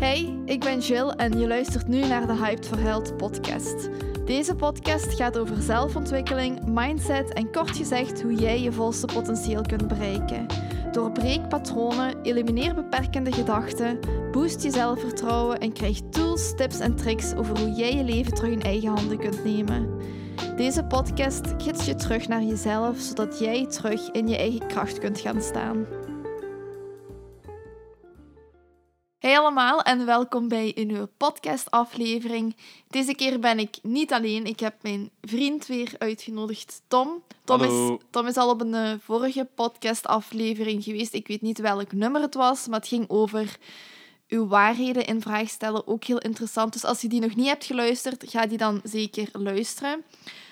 Hey, ik ben Jill en je luistert nu naar de Hyped for Health podcast. Deze podcast gaat over zelfontwikkeling, mindset en kort gezegd hoe jij je volste potentieel kunt bereiken. Doorbreek patronen, elimineer beperkende gedachten, boost je zelfvertrouwen en krijg tools, tips en tricks over hoe jij je leven terug in eigen handen kunt nemen. Deze podcast gids je terug naar jezelf, zodat jij terug in je eigen kracht kunt gaan staan. Hey allemaal en welkom bij een nieuwe podcastaflevering. Deze keer ben ik niet alleen. Ik heb mijn vriend weer uitgenodigd, Tom. Tom, Hallo. is, Tom is al op een eh, vorige podcastaflevering geweest. Ik weet niet welk nummer het was, maar het ging over uw waarheden in vraag stellen. Ook heel interessant. Dus als je die nog niet hebt geluisterd, ga die dan zeker luisteren.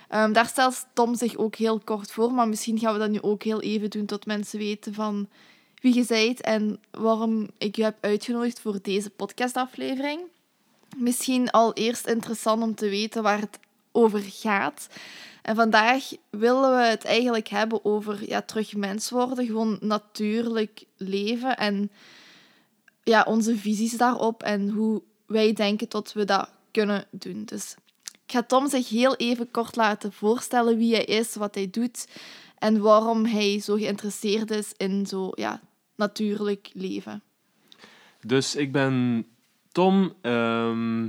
Ehm, daar stelt Tom zich ook heel kort voor, maar misschien gaan we dat nu ook heel even doen tot mensen weten van wie je bent en waarom ik je heb uitgenodigd voor deze podcastaflevering. Misschien al eerst interessant om te weten waar het over gaat. En vandaag willen we het eigenlijk hebben over ja, terug mens worden, gewoon natuurlijk leven en ja, onze visies daarop en hoe wij denken dat we dat kunnen doen. Dus ik ga Tom zich heel even kort laten voorstellen wie hij is, wat hij doet en waarom hij zo geïnteresseerd is in zo ja, natuurlijk leven. Dus ik ben Tom. ehm,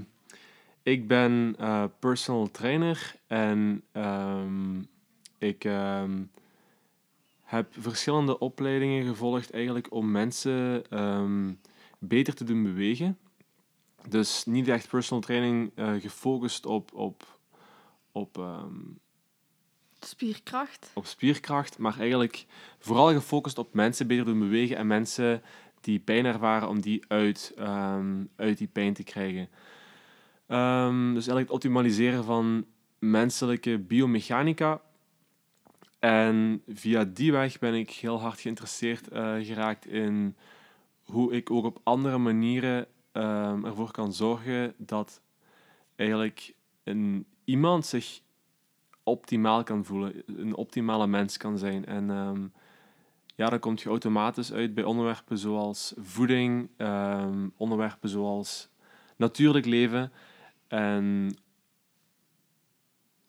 ik ben eh, personal trainer en ehm, ik ehm, heb verschillende opleidingen gevolgd eigenlijk om mensen beter te doen bewegen. Dus niet echt personal training eh, gefocust op, op, op, Spierkracht. op spierkracht, maar eigenlijk vooral gefocust op mensen beter doen bewegen en mensen die pijn ervaren om die uit, ehm, uit die pijn te krijgen. Ehm, dus eigenlijk het optimaliseren van menselijke biomechanica. En via die weg ben ik heel hard geïnteresseerd eh, geraakt in hoe ik ook op andere manieren ehm, ervoor kan zorgen dat eigenlijk een, iemand zich optimaal kan voelen, een optimale mens kan zijn. En ehm, ja, dan komt je automatisch uit bij onderwerpen zoals voeding, ehm, onderwerpen zoals natuurlijk leven en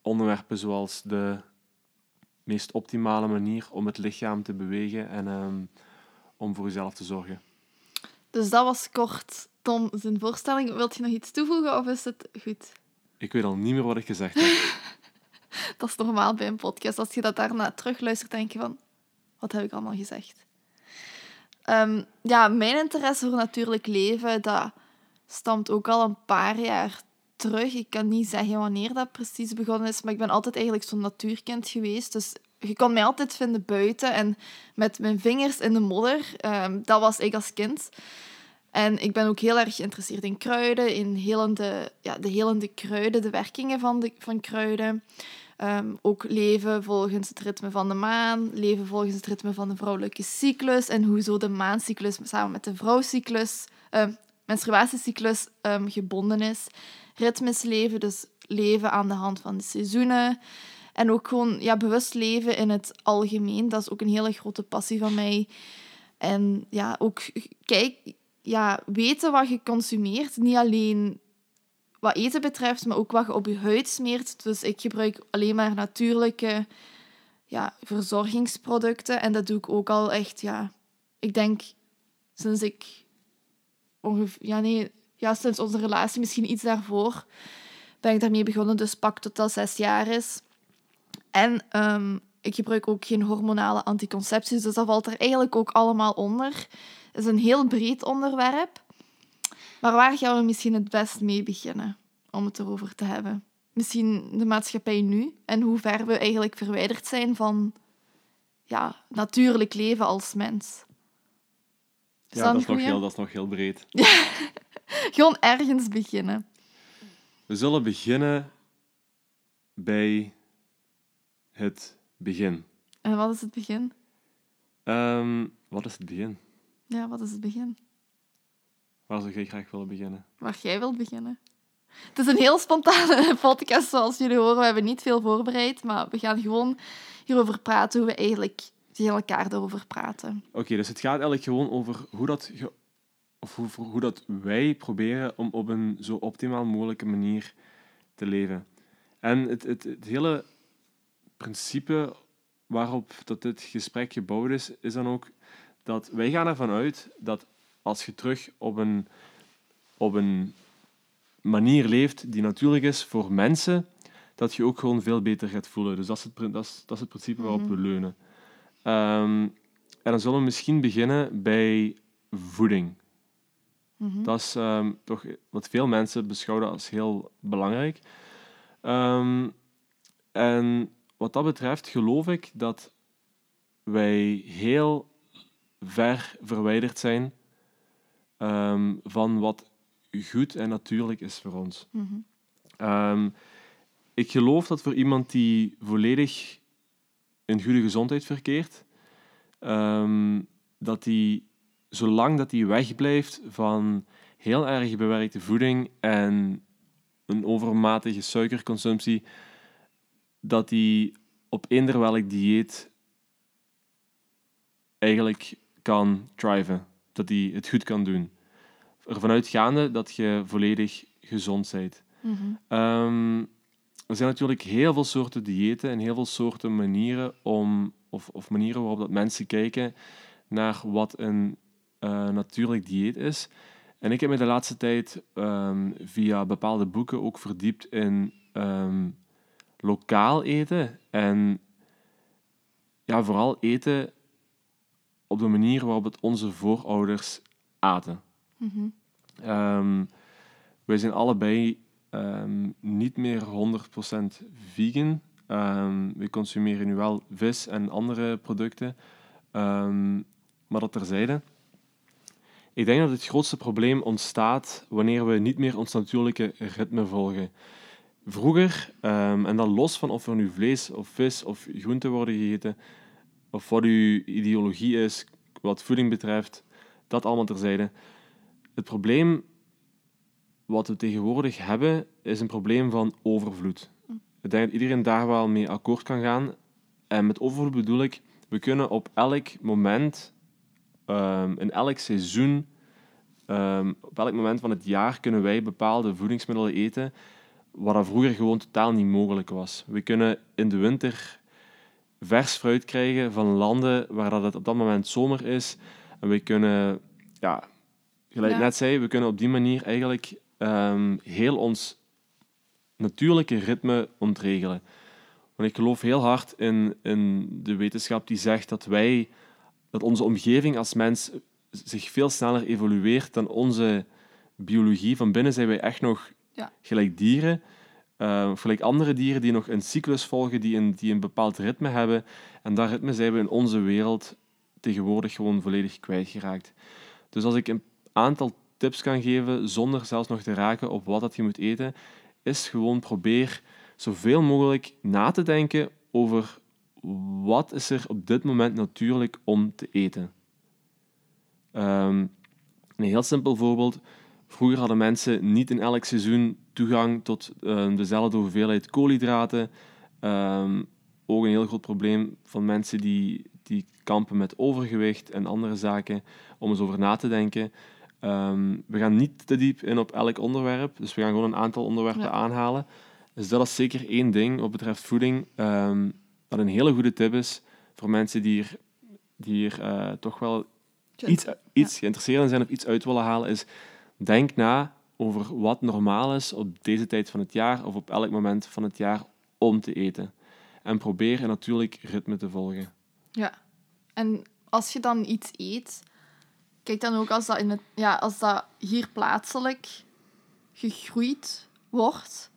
onderwerpen zoals de meest optimale manier om het lichaam te bewegen en ehm, om voor jezelf te zorgen. Dus dat was kort Tom zijn voorstelling. Wilt je nog iets toevoegen of is het goed? Ik weet al niet meer wat ik gezegd heb. Dat is normaal bij een podcast. Als je dat daarna terugluistert, denk je van... Wat heb ik allemaal gezegd? Ehm, ja, mijn interesse voor natuurlijk leven, dat stamt ook al een paar jaar terug. Ik kan niet zeggen wanneer dat precies begonnen is, maar ik ben altijd eigenlijk zo'n natuurkind geweest. Dus je kon mij altijd vinden buiten en met mijn vingers in de modder. Ehm, dat was ik als kind. En ik ben ook heel erg geïnteresseerd in kruiden, in helende, ja, de helende kruiden, de werkingen van, de, van kruiden. Ehm, ook leven volgens het ritme van de maan, leven volgens het ritme van de vrouwelijke cyclus en hoe zo de maancyclus samen met de vrouwcyclus, ehm, menstruatiecyclus ehm, gebonden is. Ritmes leven, dus leven aan de hand van de seizoenen. En ook gewoon ja, bewust leven in het algemeen. Dat is ook een hele grote passie van mij. En ja, ook kijk, ja, weten wat je consumeert. Niet alleen wat eten betreft, maar ook wat je op je huid smeert. Dus ik gebruik alleen maar natuurlijke ja, verzorgingsproducten. En dat doe ik ook al echt, ja, ik denk sinds ik ongeveer, ja nee, ja, sinds onze relatie, misschien iets daarvoor, ben ik daarmee begonnen. Dus pak tot al zes jaar is. En ehm, ik gebruik ook geen hormonale anticoncepties, dus dat valt er eigenlijk ook allemaal onder. Het is een heel breed onderwerp. Maar waar gaan we misschien het best mee beginnen om het erover te hebben? Misschien de maatschappij nu en hoe ver we eigenlijk verwijderd zijn van ja, natuurlijk leven als mens. Is Ja, dat is, nog heel, dat is nog heel breed. Gewoon ergens beginnen. We zullen beginnen bij het begin. En wat is het begin? Ehm, wat is het begin? Ja, wat is het begin? Waar zou jij graag willen beginnen? Waar jij wilt beginnen. Het is een heel spontane podcast, zoals jullie horen. We hebben niet veel voorbereid, maar we gaan gewoon hierover praten, hoe we eigenlijk tegen elkaar erover praten. Oké, dus het gaat eigenlijk gewoon over hoe dat of hoe, hoe dat wij proberen om op een zo optimaal mogelijke manier te leven. En het, het, het hele principe waarop dat dit gesprek gebouwd is, is dan ook dat wij gaan ervan uit dat als je terug op een, op een manier leeft die natuurlijk is voor mensen, dat je ook gewoon veel beter gaat voelen. Dus dat is het, dat is, dat is het principe waarop we leunen. Ehm, en dan zullen we misschien beginnen bij voeding. Mhm. Dat is ehm, toch wat veel mensen beschouwen als heel belangrijk. Ehm, en wat dat betreft geloof ik dat wij heel ver verwijderd zijn ehm, van wat goed en natuurlijk is voor ons. Mhm. Ehm, ik geloof dat voor iemand die volledig in goede gezondheid verkeert, ehm, dat die, zolang dat die wegblijft van heel erg bewerkte voeding en een overmatige suikerconsumptie, dat die op eender welk dieet eigenlijk kan thriven. Dat die het goed kan doen. Ervan uitgaande dat je volledig gezond bent. Mhm. Ehm, er zijn natuurlijk heel veel soorten diëten en heel veel soorten manieren om, of, of manieren waarop dat mensen kijken naar wat een eh, natuurlijk dieet is. En ik heb me de laatste tijd ehm, via bepaalde boeken ook verdiept in ehm, lokaal eten. En ja, vooral eten op de manier waarop het onze voorouders aten. Mhm. Ehm, wij zijn allebei ehm, niet meer 100% vegan. Ehm, we consumeren nu wel vis en andere producten. Maar dat terzijde. Ik denk dat het grootste probleem ontstaat wanneer we niet meer ons natuurlijke ritme volgen. Vroeger, en dan los van of er nu vlees of vis of groenten worden gegeten, of wat uw ideologie is wat voeding betreft, dat allemaal terzijde. Het probleem wat we tegenwoordig hebben, is een probleem van overvloed. Ik denk dat iedereen daar wel mee akkoord kan gaan. En met overvloed bedoel ik, we kunnen op elk moment, ehm, in elk seizoen, ehm, op elk moment van het jaar kunnen wij bepaalde voedingsmiddelen eten, wat dat vroeger gewoon totaal niet mogelijk was. We kunnen in de winter vers fruit krijgen van landen waar dat het op dat moment zomer is. En we kunnen, ja, gelijk Ja. net zei, we kunnen op die manier eigenlijk ehm, heel ons natuurlijke ritme ontregelen. Want ik geloof heel hard in, in de wetenschap die zegt dat wij, dat onze omgeving als mens zich veel sneller evolueert dan onze biologie. Van binnen zijn wij echt nog Ja. gelijk dieren, eh, of gelijk andere dieren die nog een cyclus volgen, die een, die een bepaald ritme hebben. En dat ritme zijn we in onze wereld tegenwoordig gewoon volledig kwijtgeraakt. Dus als ik een aantal tips kan geven, zonder zelfs nog te raken op wat dat je moet eten, is gewoon probeer zoveel mogelijk na te denken over wat is er op dit moment natuurlijk om te eten. Ehm, een heel simpel voorbeeld. Vroeger hadden mensen niet in elk seizoen toegang tot ehm, dezelfde hoeveelheid koolhydraten. Ehm, ook een heel groot probleem van mensen die, die kampen met overgewicht en andere zaken, om eens over na te denken. Ehm, we gaan niet te diep in op elk onderwerp, dus we gaan gewoon een aantal onderwerpen Ja. aanhalen. Dus dat is zeker één ding wat betreft voeding, ehm, wat een hele goede tip is voor mensen die hier, die hier eh, toch wel iets, iets geïnteresseerd in zijn of iets uit willen halen, is denk na over wat normaal is op deze tijd van het jaar of op elk moment van het jaar om te eten. En probeer natuurlijk ritme te volgen. Ja. En als je dan iets eet, kijk dan ook als dat, in het, ja, als dat hier plaatselijk gegroeid wordt.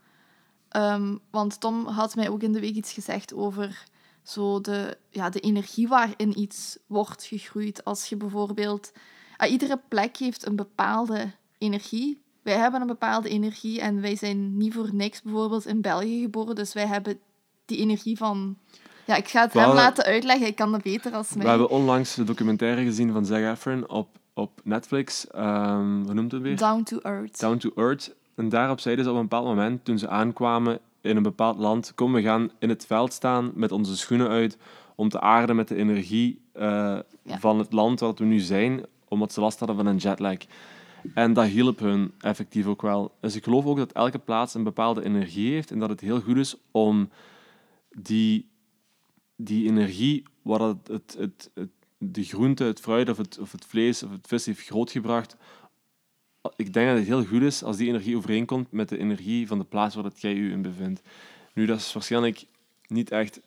Ehm, want Tom had mij ook in de week iets gezegd over zo de, ja, de energie waarin iets wordt gegroeid. Als je bijvoorbeeld... ah, iedere plek heeft een bepaalde energie. Wij hebben een bepaalde energie en wij zijn niet voor niks bijvoorbeeld in België geboren. Dus wij hebben die energie van... Ja, ik ga het hem laten uitleggen. Ik kan dat beter als mij. We hebben onlangs de documentaire gezien van Zac Efron op, op Netflix. Ehm hoe noemt het weer? Down to earth. Down to Earth. En daarop zeiden ze op een bepaald moment, toen ze aankwamen in een bepaald land, kom, we gaan in het veld staan met onze schoenen uit om te aarden met de energie eh, Ja. van het land waar we nu zijn, omdat ze last hadden van een jetlag. En dat hielp hun effectief ook wel. Dus ik geloof ook dat elke plaats een bepaalde energie heeft en dat het heel goed is om die, die energie, wat het, het, het, het, de groente, het fruit of het, of het vlees of het vis heeft grootgebracht, ik denk dat het heel goed is als die energie overeenkomt met de energie van de plaats waar dat jij je in bevindt. Nu, dat is waarschijnlijk niet echt 100%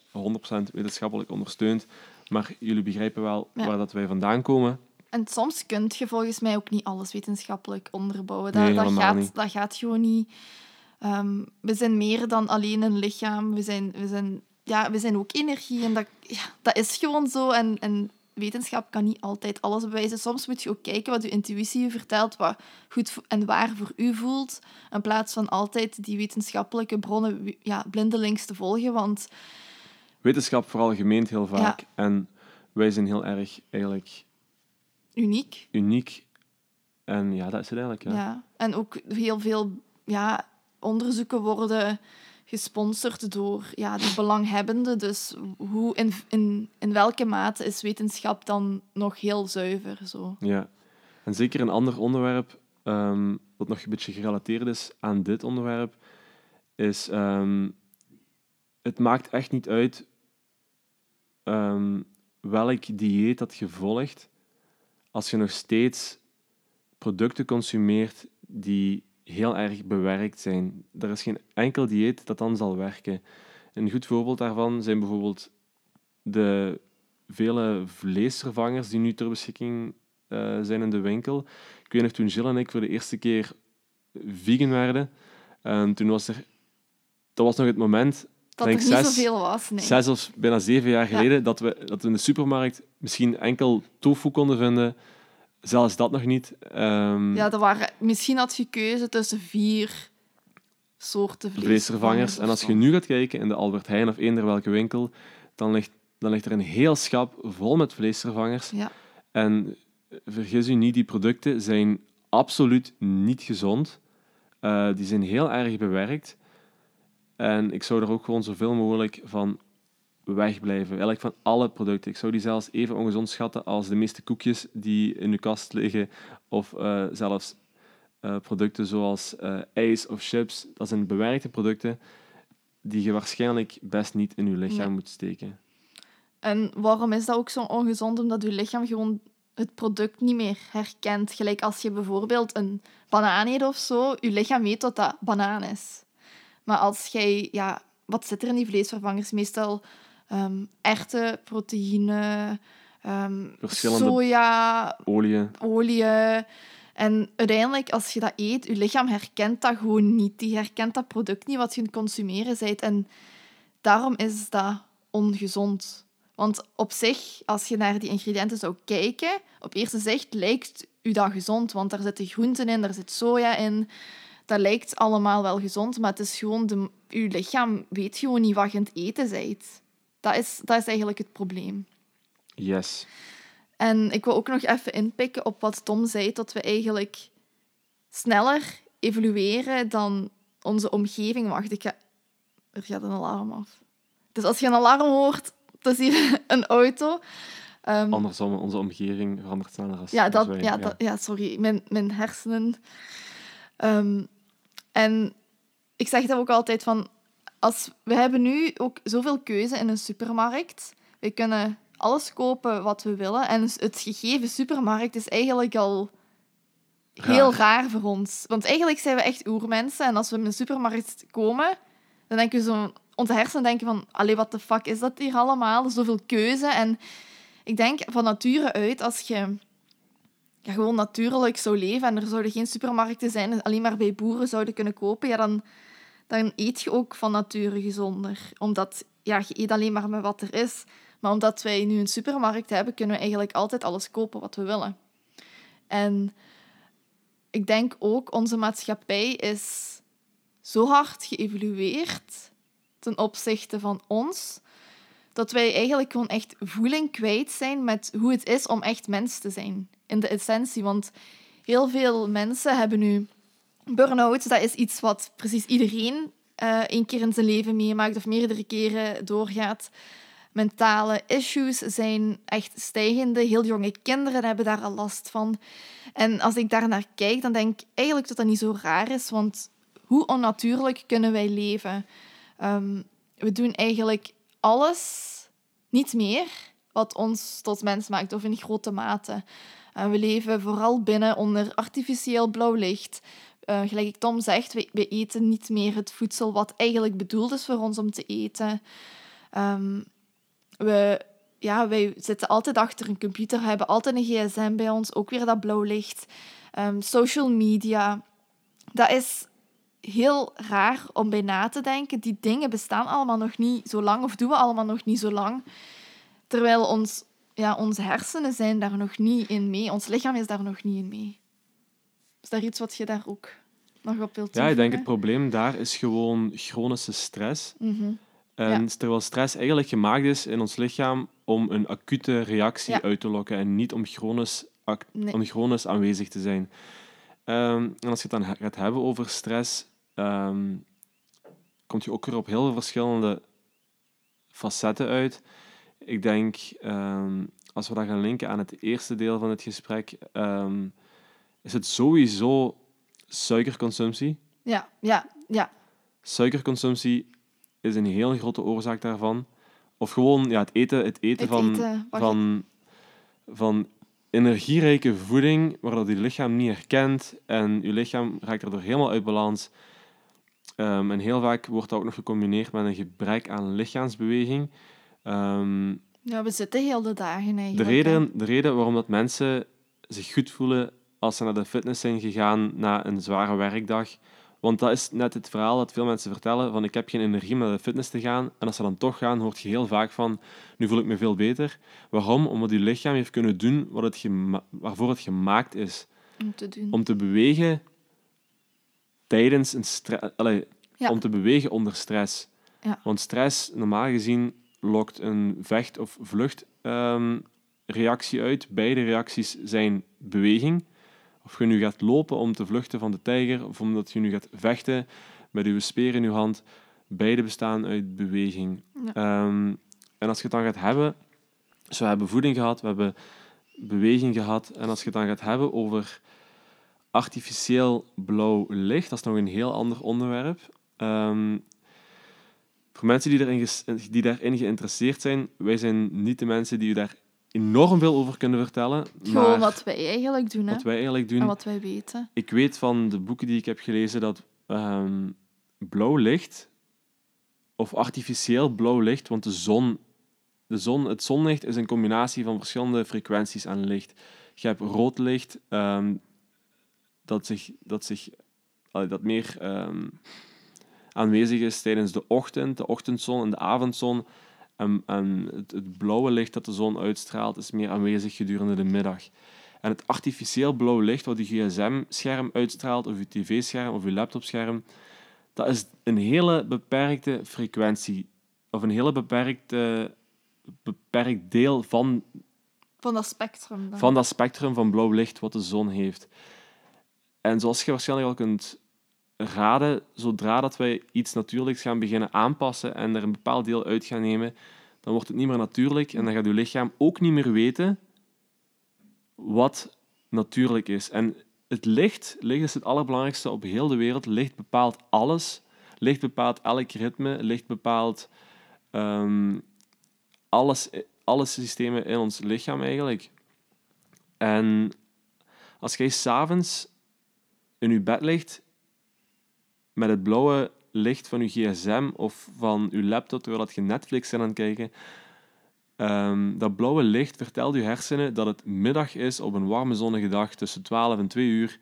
wetenschappelijk ondersteund, maar jullie begrijpen wel Ja. waar dat wij vandaan komen. En soms kun je volgens mij ook niet alles wetenschappelijk onderbouwen. Dat, Nee, dat, gaat, niet. dat gaat gewoon niet. Ehm, we zijn meer dan alleen een lichaam. We zijn, we zijn, ja, we zijn ook energie. En dat, ja, dat is gewoon zo. En, en wetenschap kan niet altijd alles bewijzen. Soms moet je ook kijken wat je intuïtie je vertelt, wat goed en waar voor u voelt, in plaats van altijd die wetenschappelijke bronnen ja, blindelings te volgen. Want Wetenschap vooral gemeend heel vaak. En wij zijn heel erg eigenlijk uniek. uniek. En ja, dat is het eigenlijk. Ja. Ja. En ook heel veel ja, onderzoeken worden gesponsord door ja, de belanghebbenden. Dus hoe, in, in, in welke mate is wetenschap dan nog heel zuiver? Zo. Ja. En zeker een ander onderwerp, wat nog een beetje gerelateerd is aan dit onderwerp, is ehm, het maakt echt niet uit ehm, welk dieet dat je volgt, als je nog steeds producten consumeert die heel erg bewerkt zijn. Er is geen enkel dieet dat dan zal werken. Een goed voorbeeld daarvan zijn bijvoorbeeld de vele vleesvervangers die nu ter beschikking eh, zijn in de winkel. Ik weet nog toen Jill en ik voor de eerste keer vegan werden, en toen was er... Dat was nog het moment, Dat denk er niet zes- zoveel was. Nee. zes of bijna zeven jaar Ja. geleden, dat, we, dat we in de supermarkt misschien enkel tofu konden vinden. Zelfs dat nog niet. Ehm, Ja, er waren, misschien had je keuze tussen vier soorten vleesvervangers. vleesvervangers. En als je nu gaat kijken in de Albert Heijn of eender welke winkel, dan ligt, dan ligt er een heel schap vol met vleesvervangers. Ja. En vergis u niet, die producten zijn absoluut niet gezond. Eh, die zijn heel erg bewerkt. En ik zou er ook gewoon zoveel mogelijk van wegblijven. Eigenlijk van alle producten. Ik zou die zelfs even ongezond schatten als de meeste koekjes die in uw kast liggen. Of eh, zelfs eh, producten zoals eh, ijs of chips. Dat zijn bewerkte producten die je waarschijnlijk best niet in je lichaam moet steken. En waarom is dat ook zo ongezond? Omdat je lichaam gewoon het product niet meer herkent. Gelijk als je bijvoorbeeld een banaan eet of zo, je lichaam weet dat dat banaan is. Maar als jij, ja, wat zit er in die vleesvervangers? Meestal ehm erwten, proteïne, ehm, soja, Olie, olie. En uiteindelijk, als je dat eet, je lichaam herkent dat gewoon niet. Die herkent dat product niet wat je aan het consumeren bent. En daarom is dat ongezond. Want op zich, als je naar die ingrediënten zou kijken, op eerste zicht lijkt u dat gezond. Want daar zitten groenten in, daar zit soja in. Dat lijkt allemaal wel gezond, maar het is gewoon... De, uw lichaam weet gewoon niet wat je aan het eten bent. Dat is, dat is eigenlijk het probleem. yes. En ik wil ook nog even inpikken op wat Tom zei, dat we eigenlijk sneller evolueren dan onze omgeving. Wacht, ik ga... er gaat een alarm af. Dus als je een alarm hoort, dat is hier een auto. Ehm, Andersom, onze omgeving verandert sneller als, ja, als dat, wij. ja, Dat, ja, sorry, mijn, mijn hersenen. Ehm, en ik zeg dat ook altijd van, als, we hebben nu ook zoveel keuze in een supermarkt. We kunnen alles kopen wat we willen. En het gegeven supermarkt is eigenlijk al heel raar voor ons. Want eigenlijk zijn we echt oermensen. En als we in een supermarkt komen, dan denken we zo... Onze hersenen denken van, allee, wat de fuck is dat hier allemaal? Zoveel keuze. En ik denk van nature uit, als je ja, gewoon natuurlijk zou leven en er zouden geen supermarkten zijn en alleen maar bij boeren zouden kunnen kopen, ja, dan, dan eet je ook van nature gezonder. Omdat ja, je eet alleen maar met wat er is. Maar omdat wij nu een supermarkt hebben, kunnen we eigenlijk altijd alles kopen wat we willen. En ik denk ook, onze maatschappij is zo hard geëvolueerd ten opzichte van ons, dat wij eigenlijk gewoon echt voeling kwijt zijn met hoe het is om echt mens te zijn. In de essentie. Want heel veel mensen hebben nu burn-out. Dat is iets wat precies iedereen eh één keer in zijn leven meemaakt of meerdere keren doorgaat. mentale issues zijn echt stijgende. Heel jonge kinderen hebben daar al last van. En als ik daar naar kijk, dan denk ik eigenlijk dat dat niet zo raar is, want hoe onnatuurlijk kunnen wij leven? Ehm, we doen eigenlijk alles niet meer wat ons tot mens maakt, of in grote mate. Uh, we leven vooral binnen onder artificieel blauw licht. Uh, gelijk ik Tom zegt, we, we, eten niet meer het voedsel wat eigenlijk bedoeld is voor ons om te eten. Um, we, ja, wij zitten altijd achter een computer, hebben altijd een gsm bij ons, ook weer dat blauw licht. Um, social media, dat is heel raar om bij na te denken. Die dingen bestaan allemaal nog niet zo lang, of doen we allemaal nog niet zo lang. Terwijl ons, ja, onze hersenen zijn daar nog niet in mee. Ons lichaam is daar nog niet in mee. Is daar iets wat je daar ook nog op wilt? Ja, ik denk het probleem daar is gewoon chronische stress. Mm En Ja. terwijl stress eigenlijk gemaakt is in ons lichaam om een acute reactie Ja. uit te lokken en niet om chronisch, Nee. om chronisch aanwezig te zijn. Ehm, en als je het dan gaat hebben over stress, ehm komt je ook weer op heel veel verschillende facetten uit. Ik denk, ehm, als we dat gaan linken aan het eerste deel van het gesprek, ehm, is het sowieso suikerconsumptie. Ja, ja, ja. Suikerconsumptie is een heel grote oorzaak daarvan. Of gewoon ja, het eten, het eten, Het van, eten, van, van energierijke voeding, waar dat je lichaam niet herkent. En je lichaam raakt erdoor helemaal uit balans. Ehm, en heel vaak wordt dat ook nog gecombineerd met een gebrek aan lichaamsbeweging. Ehm, Ja, we zitten heel de dagen de, eigenlijk. hè. reden, de reden waarom dat mensen zich goed voelen als ze naar de fitness zijn gegaan na een zware werkdag. Want dat is net het verhaal dat veel mensen vertellen: van ik heb geen energie om naar de fitness te gaan. En als ze dan toch gaan, hoort je heel vaak van: nu voel ik me veel beter. Waarom? Omdat je lichaam heeft kunnen doen wat het waarvoor het gemaakt is. Om te doen. Om te bewegen tijdens een stress. Ja. Om te bewegen onder stress. Ja. Want stress, normaal gezien, lokt een vecht- of vluchtreactie uit. Beide reacties zijn beweging. Of je nu gaat lopen om te vluchten van de tijger, of omdat je nu gaat vechten met je speer in je hand. Beide bestaan uit beweging. Ja. Ehm, en als je het dan gaat hebben... Dus we hebben voeding gehad, we hebben beweging gehad. En als je het dan gaat hebben over artificieel blauw licht, dat is nog een heel ander onderwerp. Ehm, voor mensen die, erin die daarin geïnteresseerd zijn, wij zijn niet de mensen die u daar enorm veel over kunnen vertellen. Gewoon maar wat wij eigenlijk doen, hè. wat wij eigenlijk doen. En wat wij weten. Ik weet van de boeken die ik heb gelezen dat ehm, blauw licht, of artificieel blauw licht, want de zon, de zon, het zonlicht is een combinatie van verschillende frequenties aan licht. Je hebt rood licht, ehm, dat, zich, dat, zich, dat meer ehm, aanwezig is tijdens de ochtend, de ochtendzon en de avondzon. En, en het, het blauwe licht dat de zon uitstraalt is meer aanwezig gedurende de middag. En het artificieel blauw licht wat je gsm-scherm uitstraalt, of je tv-scherm of je laptopscherm, dat is een hele beperkte frequentie. Of een hele beperkte, beperkt deel van, Van dat spectrum. Dan. van dat spectrum van blauw licht wat de zon heeft. En zoals je waarschijnlijk al kunt raden, zodra dat wij iets natuurlijks gaan beginnen aanpassen en er een bepaald deel uit gaan nemen, dan wordt het niet meer natuurlijk en dan gaat je lichaam ook niet meer weten wat natuurlijk is. En het licht, licht is het allerbelangrijkste op heel de wereld. Licht bepaalt alles. Licht bepaalt elk ritme. Licht bepaalt ehm, alles, alle systemen in ons lichaam eigenlijk. En als jij s'avonds in je bed ligt met het blauwe licht van je gsm of van je laptop terwijl je Netflix bent aan het kijken, Ehm, dat blauwe licht vertelt je hersenen dat het middag is op een warme zonnige dag tussen 12 en 2 uur.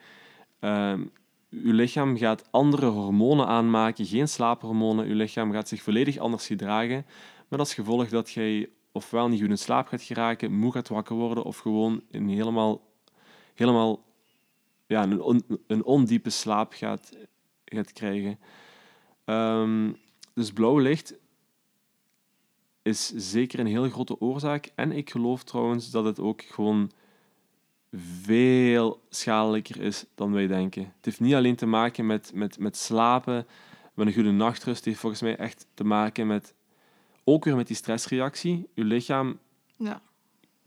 Je lichaam gaat andere hormonen aanmaken, geen slaaphormonen. Je lichaam gaat zich volledig anders gedragen. Met als gevolg dat jij ofwel niet goed in slaap gaat geraken, moe gaat wakker worden of gewoon een helemaal, helemaal ja, een, een ondiepe slaap gaat, gaat krijgen. Ehm, dus blauw licht is zeker een heel grote oorzaak. En ik geloof trouwens dat het ook gewoon veel schadelijker is dan wij denken. Het heeft niet alleen te maken met, met, met slapen, met een goede nachtrust. Het heeft volgens mij echt te maken met ook weer met die stressreactie. Je lichaam Ja.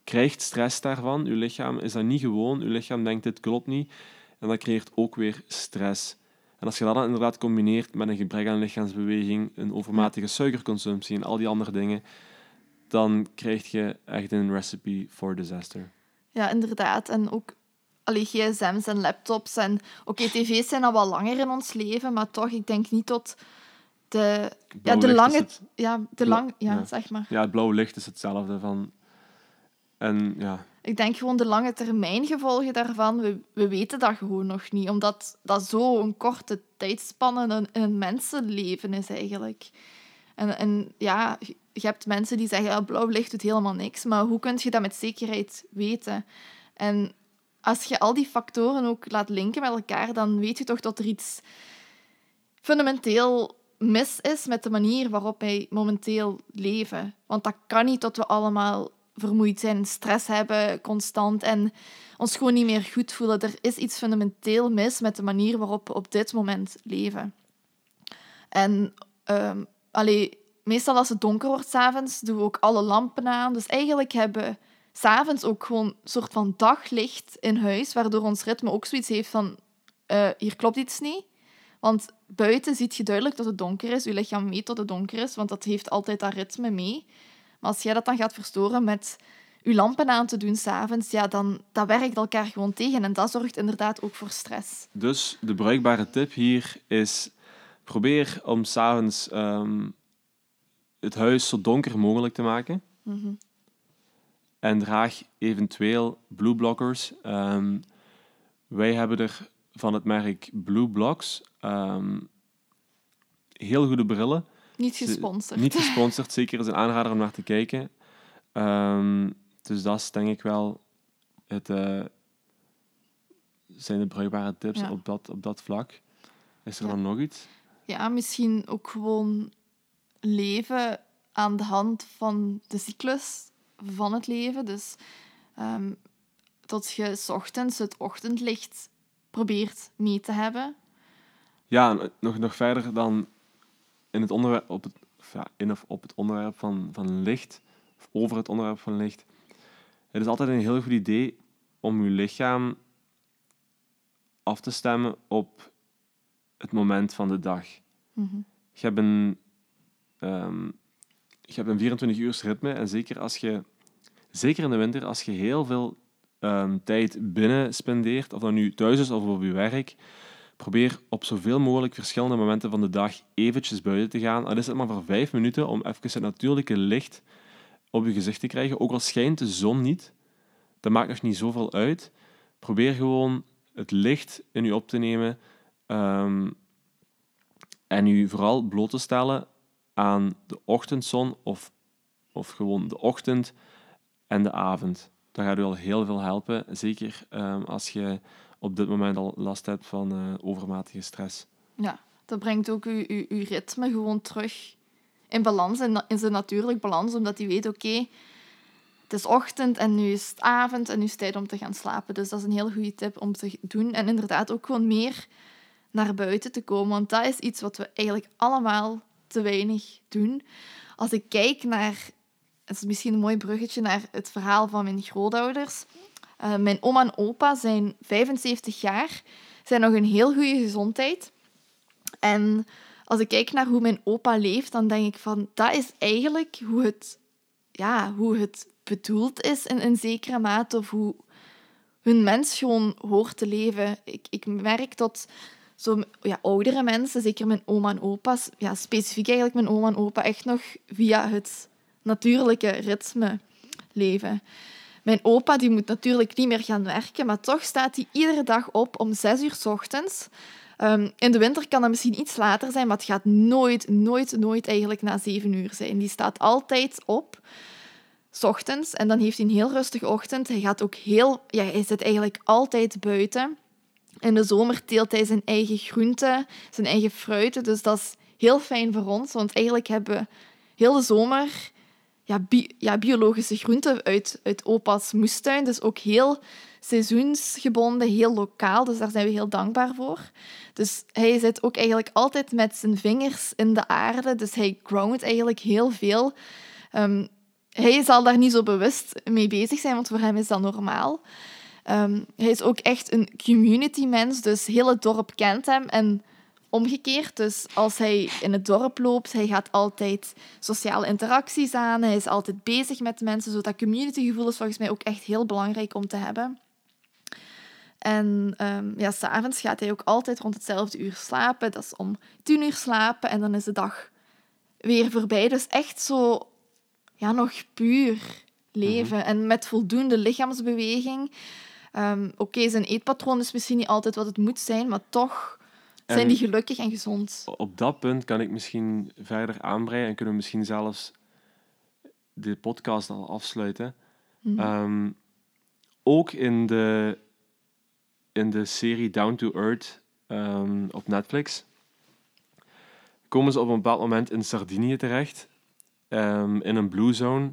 krijgt stress daarvan. Je lichaam is dat niet gewoon. Je lichaam denkt, dit klopt niet. En dat creëert ook weer stress. En als je dat dan inderdaad combineert met een gebrek aan lichaamsbeweging, een overmatige suikerconsumptie en al die andere dingen, dan krijg je echt een recipe for disaster. Ja, inderdaad. En ook allee, gsm's en laptops. En oké, tv's zijn al wel langer in ons leven, maar toch, ik denk niet tot de, ja, de lange... Ja, de lang... Ja, ja. zeg maar. Ja, het blauwe licht is hetzelfde. Van... En ja, Ik denk gewoon de lange termijn gevolgen daarvan, we, we weten dat gewoon nog niet. Omdat dat zo'n korte tijdspanne in een, mensenleven is eigenlijk. En, en ja, je hebt mensen die zeggen, ja, blauw licht doet helemaal niks. Maar hoe kun je dat met zekerheid weten? En als je al die factoren ook laat linken met elkaar, dan weet je toch dat er iets fundamenteel mis is met de manier waarop wij momenteel leven. Want dat kan niet dat we allemaal vermoeid zijn, stress hebben constant en ons gewoon niet meer goed voelen. Er is iets fundamenteel mis met de manier waarop we op dit moment leven. En ehm allee, meestal als het donker wordt s'avonds, doen we ook alle lampen aan. Dus eigenlijk hebben we s'avonds ook gewoon een soort van daglicht in huis, waardoor ons ritme ook zoiets heeft van eh, hier klopt iets niet. Want buiten ziet je duidelijk dat het donker is. Je lichaam weet dat het donker is, want dat heeft altijd dat ritme mee. Maar als jij dat dan gaat verstoren met je lampen aan te doen s'avonds, ja, dan dat werkt elkaar gewoon tegen. En dat zorgt inderdaad ook voor stress. Dus de bruikbare tip hier is: probeer om s'avonds um, het huis zo donker mogelijk te maken. Mhm. En draag eventueel blue blockers. Um, wij hebben er van het merk Blue Blocks um, heel goede brillen. Niet gesponsord. Niet gesponsord, zeker is een aanrader om naar te kijken. Um, dus dat is denk ik wel het, uh, zijn de bruikbare tips Ja. op, dat, op dat vlak. Is er Ja. dan nog iets? Ja, misschien ook gewoon leven aan de hand van de cyclus van het leven. Dus um, dat je s ochtends het ochtendlicht probeert mee te hebben. Ja, nog, nog verder dan in het onderwerp, op het, ja, in of op het onderwerp van, van licht, of over het onderwerp van licht. Het is altijd een heel goed idee om je lichaam af te stemmen op het moment van de dag. Mm -hmm. Je hebt een, um, je hebt een 24 uur ritme en zeker als je, zeker in de winter, als je heel veel um, tijd binnen spendeert, of dat nu thuis is of op je werk, probeer op zoveel mogelijk verschillende momenten van de dag eventjes buiten te gaan. Al is het maar voor vijf minuten om even het natuurlijke licht op je gezicht te krijgen. Ook al schijnt de zon niet, dat maakt nog niet zoveel uit. Probeer gewoon het licht in je op te nemen um, en je vooral bloot te stellen aan de ochtendzon of, of gewoon de ochtend en de avond. Dat gaat u al heel veel helpen, zeker um, als je op dit moment al last hebt van uh, overmatige stress. Ja, dat brengt ook je, je ritme gewoon terug in balans, in, in zijn natuurlijk balans, omdat hij weet, oké, het is ochtend en nu is het avond en nu is het tijd om te gaan slapen. Dus dat is een heel goede tip om te doen. En inderdaad ook gewoon meer naar buiten te komen, want dat is iets wat we eigenlijk allemaal te weinig doen. Als ik kijk naar, het is misschien een mooi bruggetje naar het verhaal van mijn grootouders. Uh, mijn oma en opa zijn 75 jaar, zijn nog in heel goede gezondheid. En als ik kijk naar hoe mijn opa leeft, dan denk ik van, dat is eigenlijk hoe het, ja, hoe het bedoeld is in een zekere mate, of hoe hun mens gewoon hoort te leven. Ik, ik merk dat zo, ja, oudere mensen, zeker mijn oma en opa's, ja, specifiek eigenlijk mijn oma en opa, echt nog via het natuurlijke ritme leven. Mijn opa die moet natuurlijk niet meer gaan werken, maar toch staat hij iedere dag op om zes uur s ochtends. Um, in de winter kan dat misschien iets later zijn, maar het gaat nooit, nooit, nooit eigenlijk na zeven uur zijn. Die staat altijd op, s ochtends, en dan heeft hij een heel rustige ochtend. Hij gaat ook heel, ja, hij zit eigenlijk altijd buiten. In de zomer teelt hij zijn eigen groenten, zijn eigen fruiten, dus dat is heel fijn voor ons, want eigenlijk hebben we heel de zomer ja, bi- ja, biologische groenten uit, uit opa's moestuin. Dus ook heel seizoensgebonden, heel lokaal. Dus daar zijn we heel dankbaar voor. Dus hij zit ook eigenlijk altijd met zijn vingers in de aarde. Dus hij groundt eigenlijk heel veel. Ehm, hij zal daar niet zo bewust mee bezig zijn, want voor hem is dat normaal. Ehm, hij is ook echt een community mens, dus heel het dorp kent hem. En omgekeerd, dus als hij in het dorp loopt, hij gaat altijd sociale interacties aan. Hij is altijd bezig met mensen, zo dat communitygevoel is volgens mij ook echt heel belangrijk om te hebben. En um, ja, s'avonds gaat hij ook altijd rond hetzelfde uur slapen. Dat is om tien uur slapen en dan is de dag weer voorbij. Dus echt zo, ja, nog puur leven. En met voldoende lichaamsbeweging. Um, Oké, zijn eetpatroon is misschien niet altijd wat het moet zijn, maar toch zijn En- die gelukkig en gezond. Op dat punt kan ik misschien verder aanbreiden en kunnen we misschien zelfs de podcast al afsluiten. Mhm. Ehm, ook in de, in de serie Down to Earth ehm, op Netflix komen ze op een bepaald moment in Sardinië terecht, ehm, in een blue zone.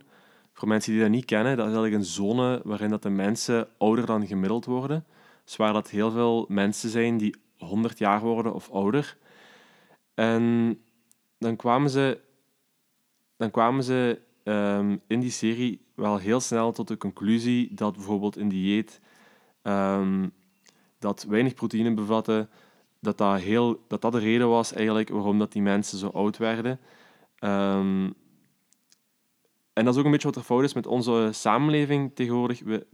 Voor mensen die dat niet kennen, dat is eigenlijk een zone waarin dat de mensen ouder dan gemiddeld worden. Dus waar dat heel veel mensen zijn die 100 jaar worden of ouder. En dan kwamen ze, dan kwamen ze ehm, in die serie wel heel snel tot de conclusie dat bijvoorbeeld een dieet ehm, dat weinig proteïne bevatte, dat dat, heel, dat dat de reden was eigenlijk waarom dat die mensen zo oud werden. Ehm, en dat is ook een beetje wat er fout is met onze samenleving tegenwoordig. We,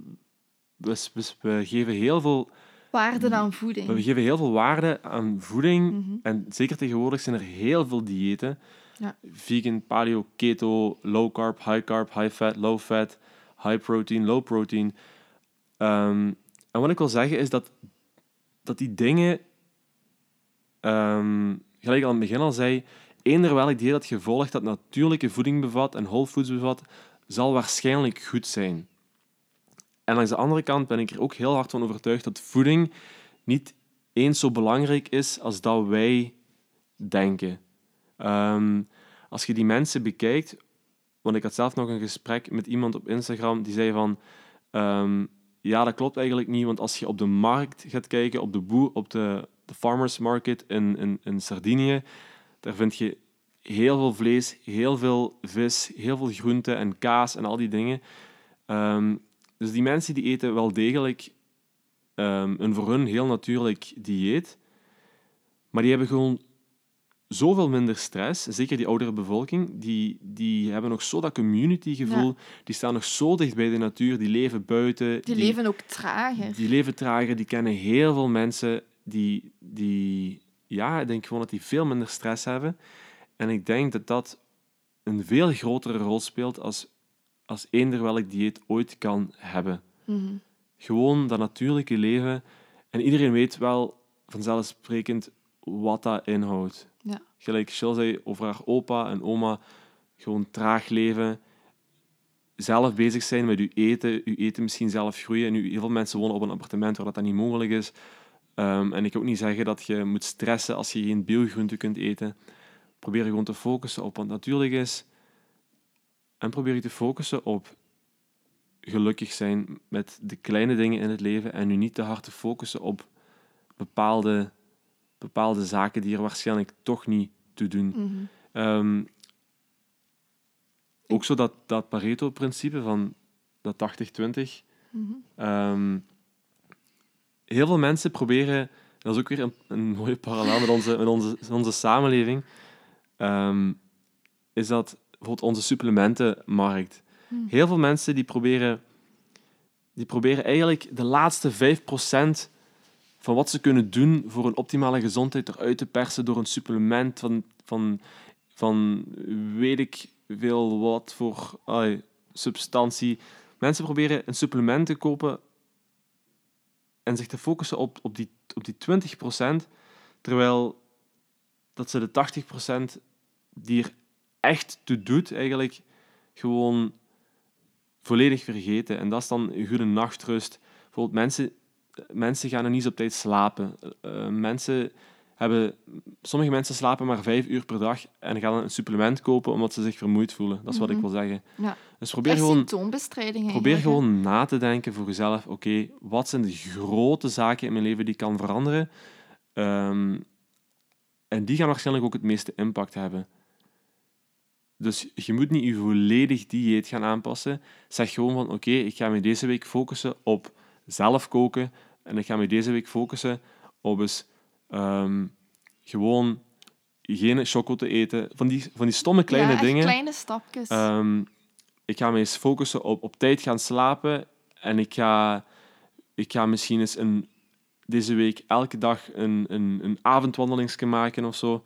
we, we, we geven heel veel Waarde aan voeding. we geven heel veel waarde aan voeding. Mhm. En zeker tegenwoordig zijn er heel veel diëten. Ja. Vegan, paleo, keto, low carb, high carb, high fat, low fat, high protein, low protein. Ehm, en wat ik wil zeggen is dat, dat die dingen, ehm, gelijk ik al aan het begin al zei, eender welk dieet dat je volgt dat natuurlijke voeding bevat en whole foods bevat, zal waarschijnlijk goed zijn. En langs de andere kant ben ik er ook heel hard van overtuigd dat voeding niet eens zo belangrijk is als dat wij denken. Ehm, als je die mensen bekijkt, want ik had zelf nog een gesprek met iemand op Instagram die zei van, ehm, ja, dat klopt eigenlijk niet, want als je op de markt gaat kijken, op de boer, op de, de farmers market in, in, in Sardinië, daar vind je heel veel vlees, heel veel vis, heel veel groenten en kaas en al die dingen. Ehm, dus die mensen die eten wel degelijk ehm, een voor hun heel natuurlijk dieet. Maar die hebben gewoon zoveel minder stress. Zeker die oudere bevolking. Die, die hebben nog zo dat communitygevoel. Die staan nog zo dicht bij de natuur. Die leven buiten. Die leven ook trager. Die leven trager. Die kennen heel veel mensen die... die ja, ik denk gewoon dat die veel minder stress hebben. En ik denk dat dat een veel grotere rol speelt als, als eender welk dieet ooit kan hebben. Mhm. Gewoon dat natuurlijke leven. En iedereen weet wel vanzelfsprekend wat dat inhoudt. Ja. Gelijk Jill zei over haar opa en oma. Gewoon traag leven. Zelf bezig zijn met uw eten. Uw eten misschien zelf groeien. En u, heel veel mensen wonen op een appartement waar dat, dat niet mogelijk is. Ehm, en ik wil ook niet zeggen dat je moet stressen als je geen biogroente kunt eten. Probeer je gewoon te focussen op wat natuurlijk is. En probeer je te focussen op gelukkig zijn met de kleine dingen in het leven en nu niet te hard te focussen op bepaalde, bepaalde zaken die er waarschijnlijk toch niet toe doen. Mhm. Ehm, ook zo dat, dat Pareto-principe van dat 80-20. Mhm. Ehm, heel veel mensen proberen, dat is ook weer een, een mooie parallel met onze, met onze, onze samenleving, ehm, is dat bijvoorbeeld onze supplementenmarkt. Hmm. Heel veel mensen die proberen, die proberen eigenlijk de laatste 5% van wat ze kunnen doen voor een optimale gezondheid eruit te persen door een supplement van, van, van weet ik veel wat voor ai, substantie. Mensen proberen een supplement te kopen en zich te focussen op, op, die, op die 20%, terwijl dat ze de 80% die er echt toe doet, eigenlijk gewoon volledig vergeten. En dat is dan een goede nachtrust. Bijvoorbeeld mensen, mensen gaan er niet op tijd slapen. Eh, mensen hebben... Sommige mensen slapen maar vijf uur per dag en gaan een supplement kopen omdat ze zich vermoeid voelen. Dat is wat ik Mhm. wil zeggen. Ja. Dus probeer Echt gewoon, probeer gewoon na te denken voor jezelf. Oké, wat zijn de grote zaken in mijn leven die ik kan veranderen? Ehm, en die gaan waarschijnlijk ook het meeste impact hebben. Dus je moet niet je volledig dieet gaan aanpassen. Zeg gewoon van, oké, ik ga me deze week focussen op zelf koken. En ik ga me deze week focussen op eens ehm, gewoon geen choco te eten. Van die, van die stomme kleine ja, dingen. kleine stapjes. Ehm, ik ga me eens focussen op, op tijd gaan slapen. En ik ga, ik ga misschien eens een, deze week elke dag een, een, een maken of zo.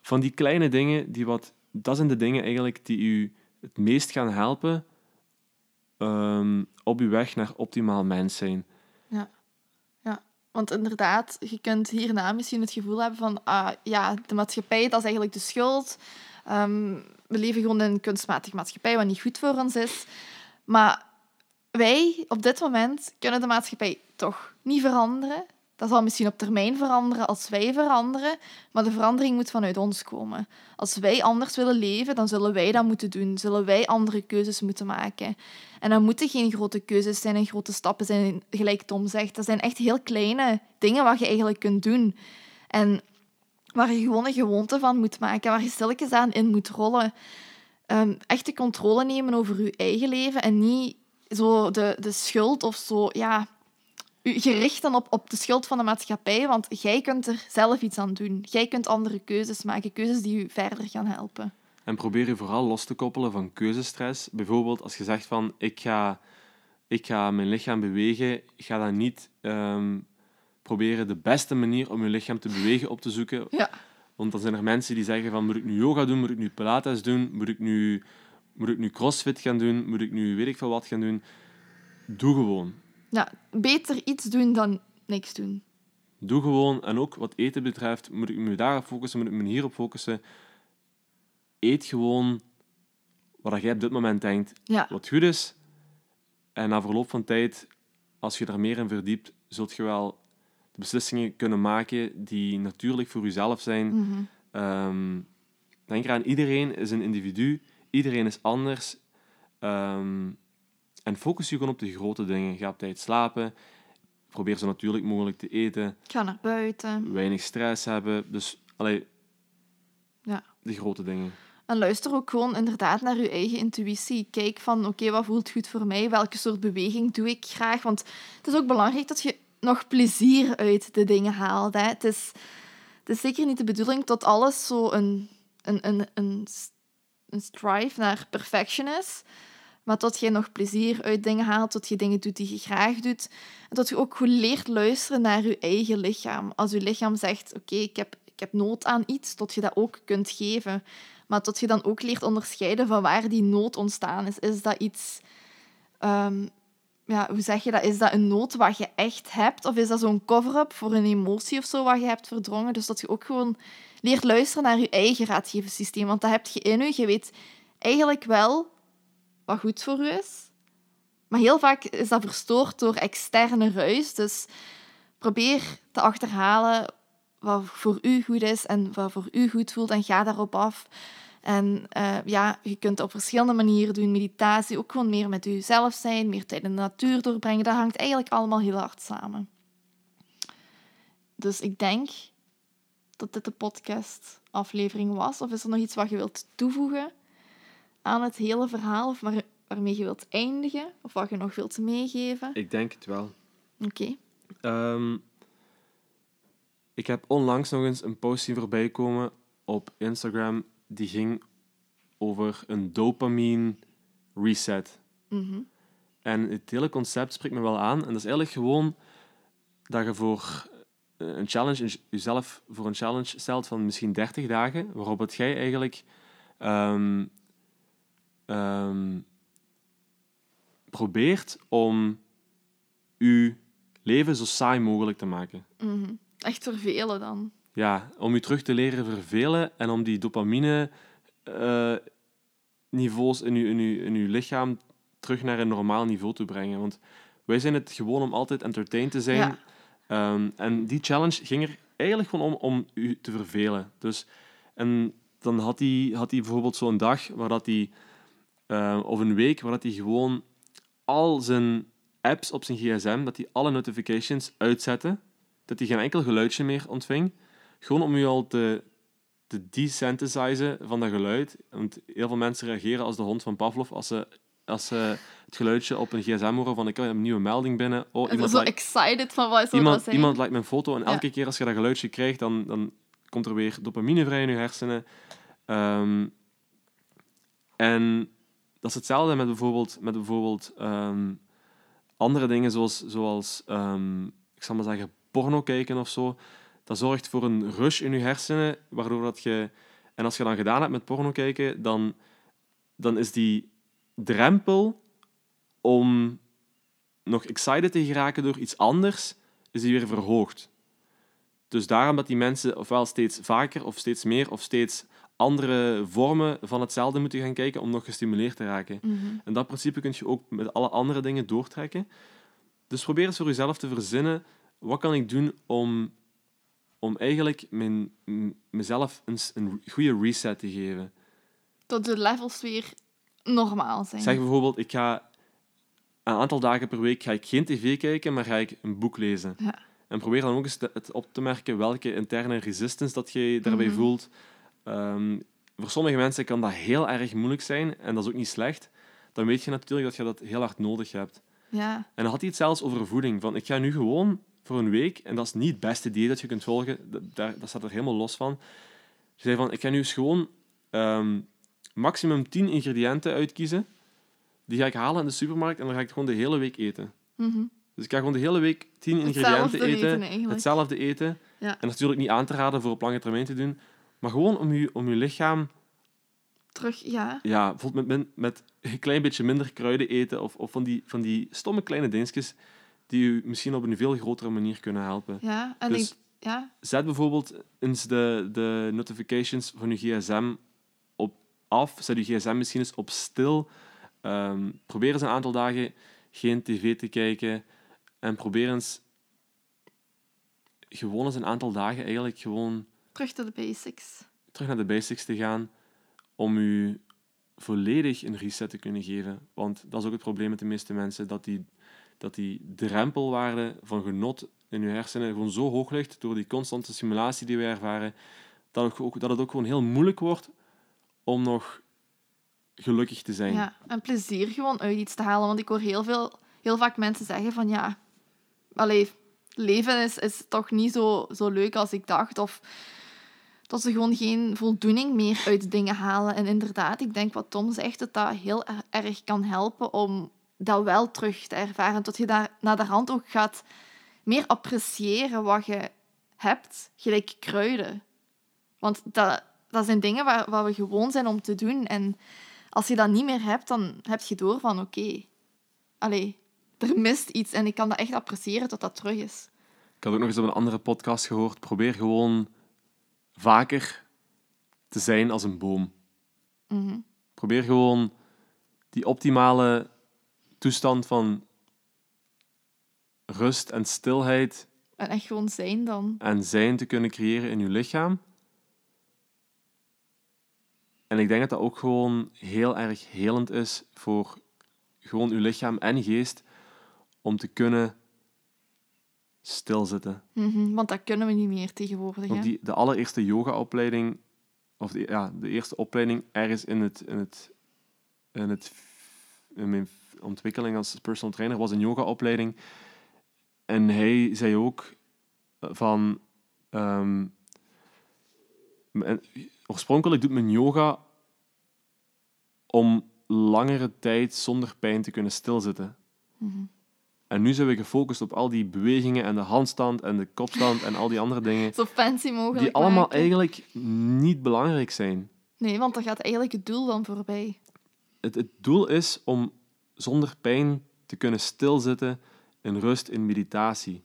Van die kleine dingen, die wat, dat zijn de dingen eigenlijk die u het meest gaan helpen ehm, op uw weg naar optimaal mens zijn. Want inderdaad, je kunt hierna misschien het gevoel hebben van... ah, ja, de maatschappij, dat is eigenlijk de schuld. Ehm, we leven gewoon in een kunstmatige maatschappij, wat niet goed voor ons is. Maar wij, op dit moment, kunnen de maatschappij toch niet veranderen. Dat zal misschien op termijn veranderen als wij veranderen. Maar de verandering moet vanuit ons komen. Als wij anders willen leven, dan zullen wij dat moeten doen. Zullen wij andere keuzes moeten maken. En dat moeten geen grote keuzes zijn en grote stappen zijn, gelijk Tom zegt. Dat zijn echt heel kleine dingen wat je eigenlijk kunt doen. En waar je gewoon een gewoonte van moet maken, waar je stilletjes aan in moet rollen. Ehm, echt de controle nemen over je eigen leven en niet zo de, de schuld of zo, ja, gericht dan op, op de schuld van de maatschappij, want jij kunt er zelf iets aan doen. Jij kunt andere keuzes maken, keuzes die je verder gaan helpen. En probeer je vooral los te koppelen van keuzestress. Bijvoorbeeld als je zegt van ik ga, ik ga mijn lichaam bewegen, ik ga dan niet ehm, proberen de beste manier om je lichaam te bewegen op te zoeken. Ja. Want dan zijn er mensen die zeggen van moet ik nu yoga doen, moet ik nu pilates doen, moet ik nu, moet ik nu crossfit gaan doen, moet ik nu weet ik veel wat gaan doen. Doe gewoon. Ja, beter iets doen dan niks doen. Doe gewoon. En ook wat eten betreft, moet ik me daarop focussen, moet ik me hierop focussen. Eet gewoon wat jij op dit moment denkt Ja, wat goed is. En na verloop van tijd, als je er meer in verdiept, zult je wel de beslissingen kunnen maken die natuurlijk voor jezelf zijn. mhm. Ehm, denk eraan, iedereen is een individu, iedereen is anders. Ehm, en focus je gewoon op de grote dingen. Ga op tijd slapen, probeer zo natuurlijk mogelijk te eten, ga naar buiten. weinig stress hebben. Dus, allee, Ja. de grote dingen. En luister ook gewoon inderdaad naar je eigen intuïtie. Kijk van, oké, wat voelt goed voor mij? Welke soort beweging doe ik graag? Want het is ook belangrijk dat je nog plezier uit de dingen haalt. Hè. Het, is, het is zeker niet de bedoeling dat alles zo een, een, een, een, een strive naar perfection is. Maar dat je nog plezier uit dingen haalt, dat je dingen doet die je graag doet. En dat je ook goed leert luisteren naar je eigen lichaam. Als je lichaam zegt, oké, ik, heb, ik heb nood aan iets, dat je dat ook kunt geven. Maar dat je dan ook leert onderscheiden van waar die nood ontstaan is. Is dat iets... ehm, ja, hoe zeg je dat? Is dat een nood wat je echt hebt? Of is dat zo'n cover-up voor een emotie of zo wat je hebt verdrongen? Dus dat je ook gewoon leert luisteren naar je eigen raadgeversysteem. Want dat heb je in je. Je weet eigenlijk wel wat goed voor u is. Maar heel vaak is dat verstoord door externe ruis. Dus probeer te achterhalen wat voor u goed is en wat voor u goed voelt en ga daarop af. En eh, ja, je kunt op verschillende manieren doen. Meditatie, ook gewoon meer met jezelf zijn, meer tijd in de natuur doorbrengen. Dat hangt eigenlijk allemaal heel hard samen. Dus ik denk dat dit de podcast-aflevering was. Of is er nog iets wat je wilt toevoegen aan het hele verhaal? Of waar, waarmee je wilt eindigen? Of wat je nog wilt meegeven? Ik denk het wel. Oké. Ehm, ik heb onlangs nog eens een post zien voorbij komen op Instagram. Die ging over een dopamine reset. Mhm. En het hele concept spreekt me wel aan. En dat is eigenlijk gewoon dat je voor eh, een challenge, jezelf voor een challenge stelt van misschien 30 dagen, waarop het jij eigenlijk ehm, ehm, probeert om je leven zo saai mogelijk te maken. Mhm. Echt vervelen dan. Ja, om je terug te leren vervelen en om die dopamine eh, niveaus in je, in, je, in je lichaam terug naar een normaal niveau te brengen. Want wij zijn het gewoon om altijd entertained te zijn. Ja. Ehm, en die challenge ging er eigenlijk gewoon om, om u te vervelen. Dus, en dan had hij, had hij bijvoorbeeld zo'n dag waar dat hij, eh, of een week waar dat hij gewoon al zijn apps op zijn gsm, dat hij alle notifications uitzette, dat hij geen enkel geluidje meer ontving, gewoon om u al te, te desensitizen van dat geluid. Want heel veel mensen reageren als de hond van Pavlov als ze, als ze het geluidje op een gsm horen van ik heb een nieuwe melding binnen. Oh, iemand, zo like- excited van wat is iemand, iemand lijkt mijn foto en Ja. elke keer als je dat geluidje krijgt, dan, dan komt er weer dopamine vrij in je hersenen. Ehm, en dat is hetzelfde met bijvoorbeeld, met bijvoorbeeld ehm, andere dingen zoals, zoals ehm, ik zal maar zeggen, porno kijken of zo. Dat zorgt voor een rush in je hersenen, waardoor dat je... En als je dan gedaan hebt met porno kijken, dan, dan is die drempel om nog excited te geraken door iets anders, is die weer verhoogd. Dus daarom dat die mensen ofwel steeds vaker of steeds meer of steeds andere vormen van hetzelfde moeten gaan kijken om nog gestimuleerd te raken. Mhm. En dat principe kun je ook met alle andere dingen doortrekken. Dus probeer eens voor jezelf te verzinnen, wat kan ik doen om, om eigenlijk mijn, mezelf een, een goede reset te geven. Dat de levels weer normaal zijn. Zeg bijvoorbeeld, ik ga een aantal dagen per week ga ik geen tv kijken, maar ga ik een boek lezen. Ja. En probeer dan ook eens te- het op te merken welke interne resistance dat je daarbij Mhm. voelt. Ehm, voor sommige mensen kan dat heel erg moeilijk zijn en dat is ook niet slecht. Dan weet je natuurlijk dat je dat heel hard nodig hebt. Ja. En dan had hij het zelfs over voeding. Van, ik ga nu gewoon voor een week, en dat is niet het beste dieet dat je kunt volgen, dat, daar, dat staat er helemaal los van. Ze zei van, ik ga nu eens gewoon ehm, maximum 10 ingrediënten uitkiezen. Die ga ik halen in de supermarkt en dan ga ik gewoon de hele week eten. Mhm. Dus ik ga gewoon de hele week 10 ingrediënten Hetzelfde eten, hetzelfde eten. Ja. En natuurlijk niet aan te raden voor op lange termijn te doen, maar gewoon om je, om je lichaam Terug, ja. ja, bijvoorbeeld met, met een klein beetje minder kruiden eten of, of van, die, van die stomme kleine dingetjes die u misschien op een veel grotere manier kunnen helpen. Ja. En Dus- ik... Ja. Zet bijvoorbeeld eens de, de notifications van uw gsm op af. Zet uw gsm misschien eens op stil. Ehm, probeer eens een aantal dagen geen tv te kijken. En probeer eens gewoon eens een aantal dagen eigenlijk gewoon Terug to the basics. terug naar de basics te gaan om u volledig een reset te kunnen geven. Want dat is ook het probleem met de meeste mensen, dat die, dat die drempelwaarde van genot in uw hersenen gewoon zo hoog ligt door die constante simulatie die we ervaren, dat het ook, dat het ook gewoon heel moeilijk wordt om nog gelukkig te zijn. Ja. En plezier gewoon uit iets te halen. Want ik hoor heel, veel, heel vaak mensen zeggen van ja... Allee, leven is, is toch niet zo, zo leuk als ik dacht. Of dat ze gewoon geen voldoening meer uit dingen halen. En inderdaad, ik denk wat Tom zegt, dat dat heel er- erg kan helpen om dat wel terug te ervaren. Tot je daar naar de hand ook gaat meer appreciëren wat je hebt, gelijk kruiden. Want dat, dat zijn dingen waar, waar we gewoon zijn om te doen. En als je dat niet meer hebt, dan heb je door van oké, allee, er mist iets en ik kan dat echt appreciëren tot dat terug is. Ik had ook nog eens op een andere podcast gehoord, probeer gewoon vaker te zijn als een boom. Mhm. Probeer gewoon die optimale toestand van rust en stilheid En echt gewoon zijn dan. en zijn te kunnen creëren in je lichaam. En ik denk dat dat ook gewoon heel erg helend is voor gewoon uw lichaam en geest om te kunnen stilzitten. Mhm, Want dat kunnen we niet meer tegenwoordig. Hè. die, de allereerste yoga-opleiding, of de, ja, de eerste opleiding ergens in, het, in, het, in, het, in mijn ontwikkeling als personal trainer was een yoga-opleiding. En hij zei ook van... en oorspronkelijk doet men yoga om langere tijd zonder pijn te kunnen stilzitten. Mhm. En nu zijn we gefocust op al die bewegingen en de handstand en de kopstand en al die andere dingen Zo fancy mogelijk die allemaal maken. eigenlijk niet belangrijk zijn. Nee, want dan gaat eigenlijk het doel dan voorbij. Het, het doel is om zonder pijn te kunnen stilzitten in rust, in meditatie.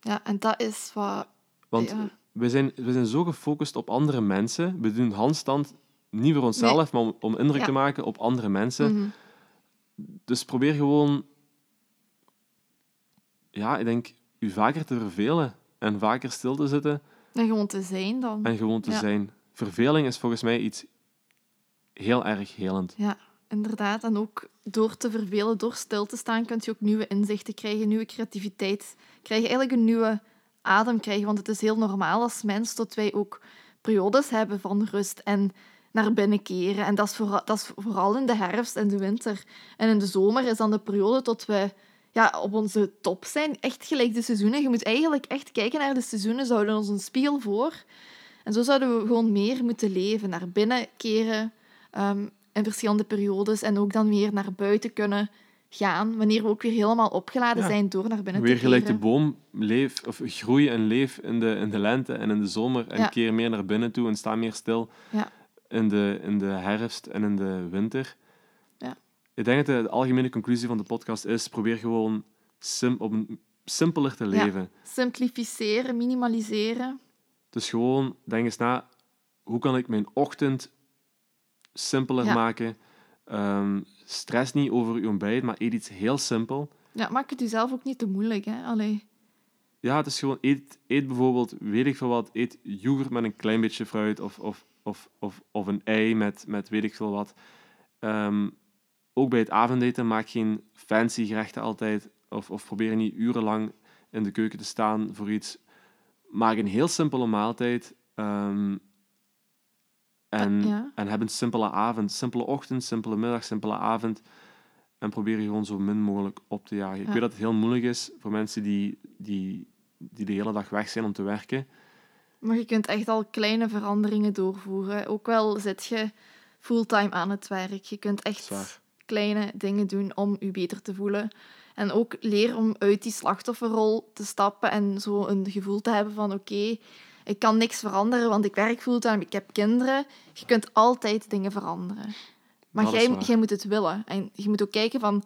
Ja, en dat is wat... Want Ja. we, zijn, we zijn zo gefocust op andere mensen. We doen handstand niet voor onszelf, maar om, om indruk Ja. te maken op andere mensen. Mhm. Dus probeer gewoon, ja, ik denk, u vaker te vervelen en vaker stil te zitten En gewoon te zijn dan. en gewoon te Ja. zijn. Verveling is volgens mij iets heel erg helend. Ja, inderdaad. En ook door te vervelen, door stil te staan, kun je ook nieuwe inzichten krijgen, nieuwe creativiteit krijgen. Eigenlijk een nieuwe adem krijgen. Want het is heel normaal als mens dat wij ook periodes hebben van rust en naar binnen keren. En dat is, vooral, dat is vooral in de herfst en de winter. En in de zomer is dan de periode tot we ja, op onze top zijn. Echt gelijk de seizoenen. Je moet eigenlijk echt kijken naar de seizoenen. Ze houden ons een spiegel voor. En zo zouden we gewoon meer moeten leven. Naar binnen keren ehm, in verschillende periodes. En ook dan weer naar buiten kunnen gaan. Wanneer we ook weer helemaal opgeladen Ja. zijn door naar binnen Weer te gelijk de keren. boom leef, of groei en leef in de, in de lente en in de zomer. En Ja. keer meer naar binnen toe en sta meer stil Ja. in, de, in de herfst en in de winter. Ja. Ik denk dat de algemene conclusie van de podcast is: probeer gewoon sim, op een simpeler te Ja. leven. Simplificeren, minimaliseren. Dus gewoon denk eens na: hoe kan ik mijn ochtend simpeler Ja. maken? Ehm, stress niet over je ontbijt, maar eet iets heel simpel. Ja, maak het jezelf ook niet te moeilijk. Hè? Allee. Ja, het is gewoon, eet, eet bijvoorbeeld, weet ik veel wat, eet yoghurt met een klein beetje fruit of, of, of, of, of een ei met, met weet ik veel wat. Ehm, ook bij het avondeten maak geen fancy gerechten altijd, of, of probeer niet urenlang in de keuken te staan voor iets. Maak een heel simpele maaltijd ehm, en, ja. en heb een simpele avond, simpele ochtend, simpele middag, simpele avond. En probeer je gewoon zo min mogelijk op te jagen. Ik weet dat het heel moeilijk is voor mensen die, die, die de hele dag weg zijn om te werken. Maar je kunt echt al kleine veranderingen doorvoeren. Ook wel zit je fulltime aan het werk. Je kunt echt Zwaar. Kleine dingen doen om je beter te voelen. En ook leer om uit die slachtofferrol te stappen en zo een gevoel te hebben van oké, ik kan niks veranderen, want ik werk fulltime, ik heb kinderen. Je kunt altijd dingen veranderen. Maar jij, jij moet het willen. En je moet ook kijken van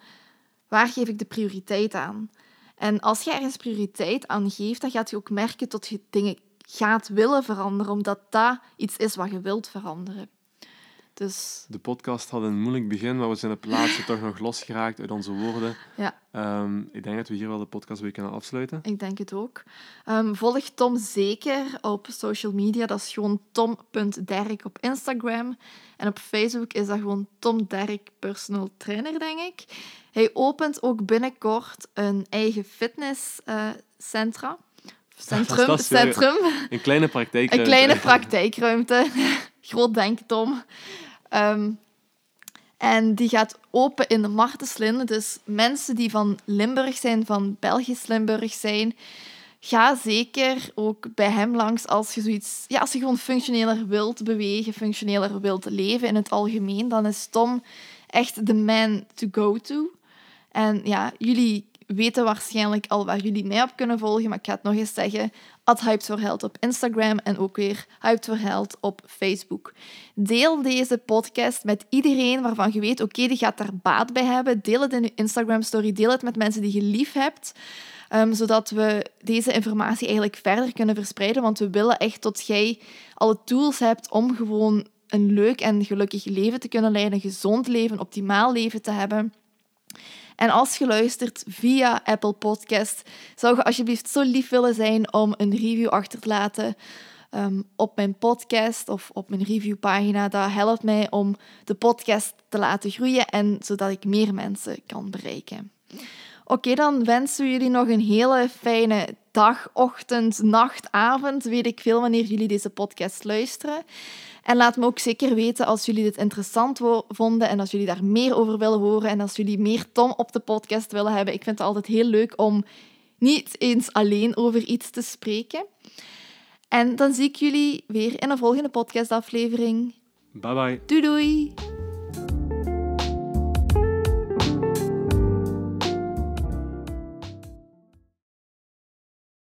waar geef ik de prioriteit aan? En als je ergens prioriteit aan geeft, dan gaat je ook merken dat je dingen gaat willen veranderen, omdat dat iets is wat je wilt veranderen. Dus De podcast had een moeilijk begin, maar we zijn op het laatste toch nog losgeraakt uit onze woorden. ja, Ehm, ik denk dat we hier wel de podcast weer kunnen afsluiten. ik denk het ook. Ehm, volg Tom zeker op social media. Dat is gewoon tom.derk op Instagram. En op Facebook is dat gewoon Tom Derk Personal Trainer, denk ik. Hij opent ook binnenkort een eigen fitnesscentra. Centrum, centrum. Een kleine praktijk. Een kleine praktijkruimte. Groot denk Tom. Ehm, en die gaat open in Martenslinden. Dus mensen die van Limburg zijn, van Belgisch Limburg zijn, ga zeker ook bij hem langs als je zoiets... Ja, als je gewoon functioneler wilt bewegen, functioneler wilt leven in het algemeen, dan is Tom echt de man to go to. En ja, jullie weten waarschijnlijk al waar jullie mij op kunnen volgen, maar ik ga het nog eens zeggen. At Hyped for Health op Instagram en ook weer Hyped for Health op Facebook. Deel deze podcast met iedereen waarvan je weet, oké, die gaat daar baat bij hebben. Deel het in je Instagram-story, deel het met mensen die je lief hebt. ehm, zodat we deze informatie eigenlijk verder kunnen verspreiden. Want we willen echt dat jij alle tools hebt om gewoon een leuk en gelukkig leven te kunnen leiden. Een gezond leven, optimaal leven te hebben. En als je luistert via Apple Podcast, zou je alsjeblieft zo lief willen zijn om een review achter te laten ehm, op mijn podcast of op mijn reviewpagina. Dat helpt mij om de podcast te laten groeien en zodat ik meer mensen kan bereiken. Oké, dan wensen we jullie nog een hele fijne dag, ochtend, nacht, avond. Weet ik veel wanneer jullie deze podcast luisteren. En laat me ook zeker weten als jullie dit interessant vonden en als jullie daar meer over willen horen en als jullie meer Tom op de podcast willen hebben. Ik vind het altijd heel leuk om niet eens alleen over iets te spreken. En dan zie ik jullie weer in een volgende podcastaflevering. Bye bye. Doei doei!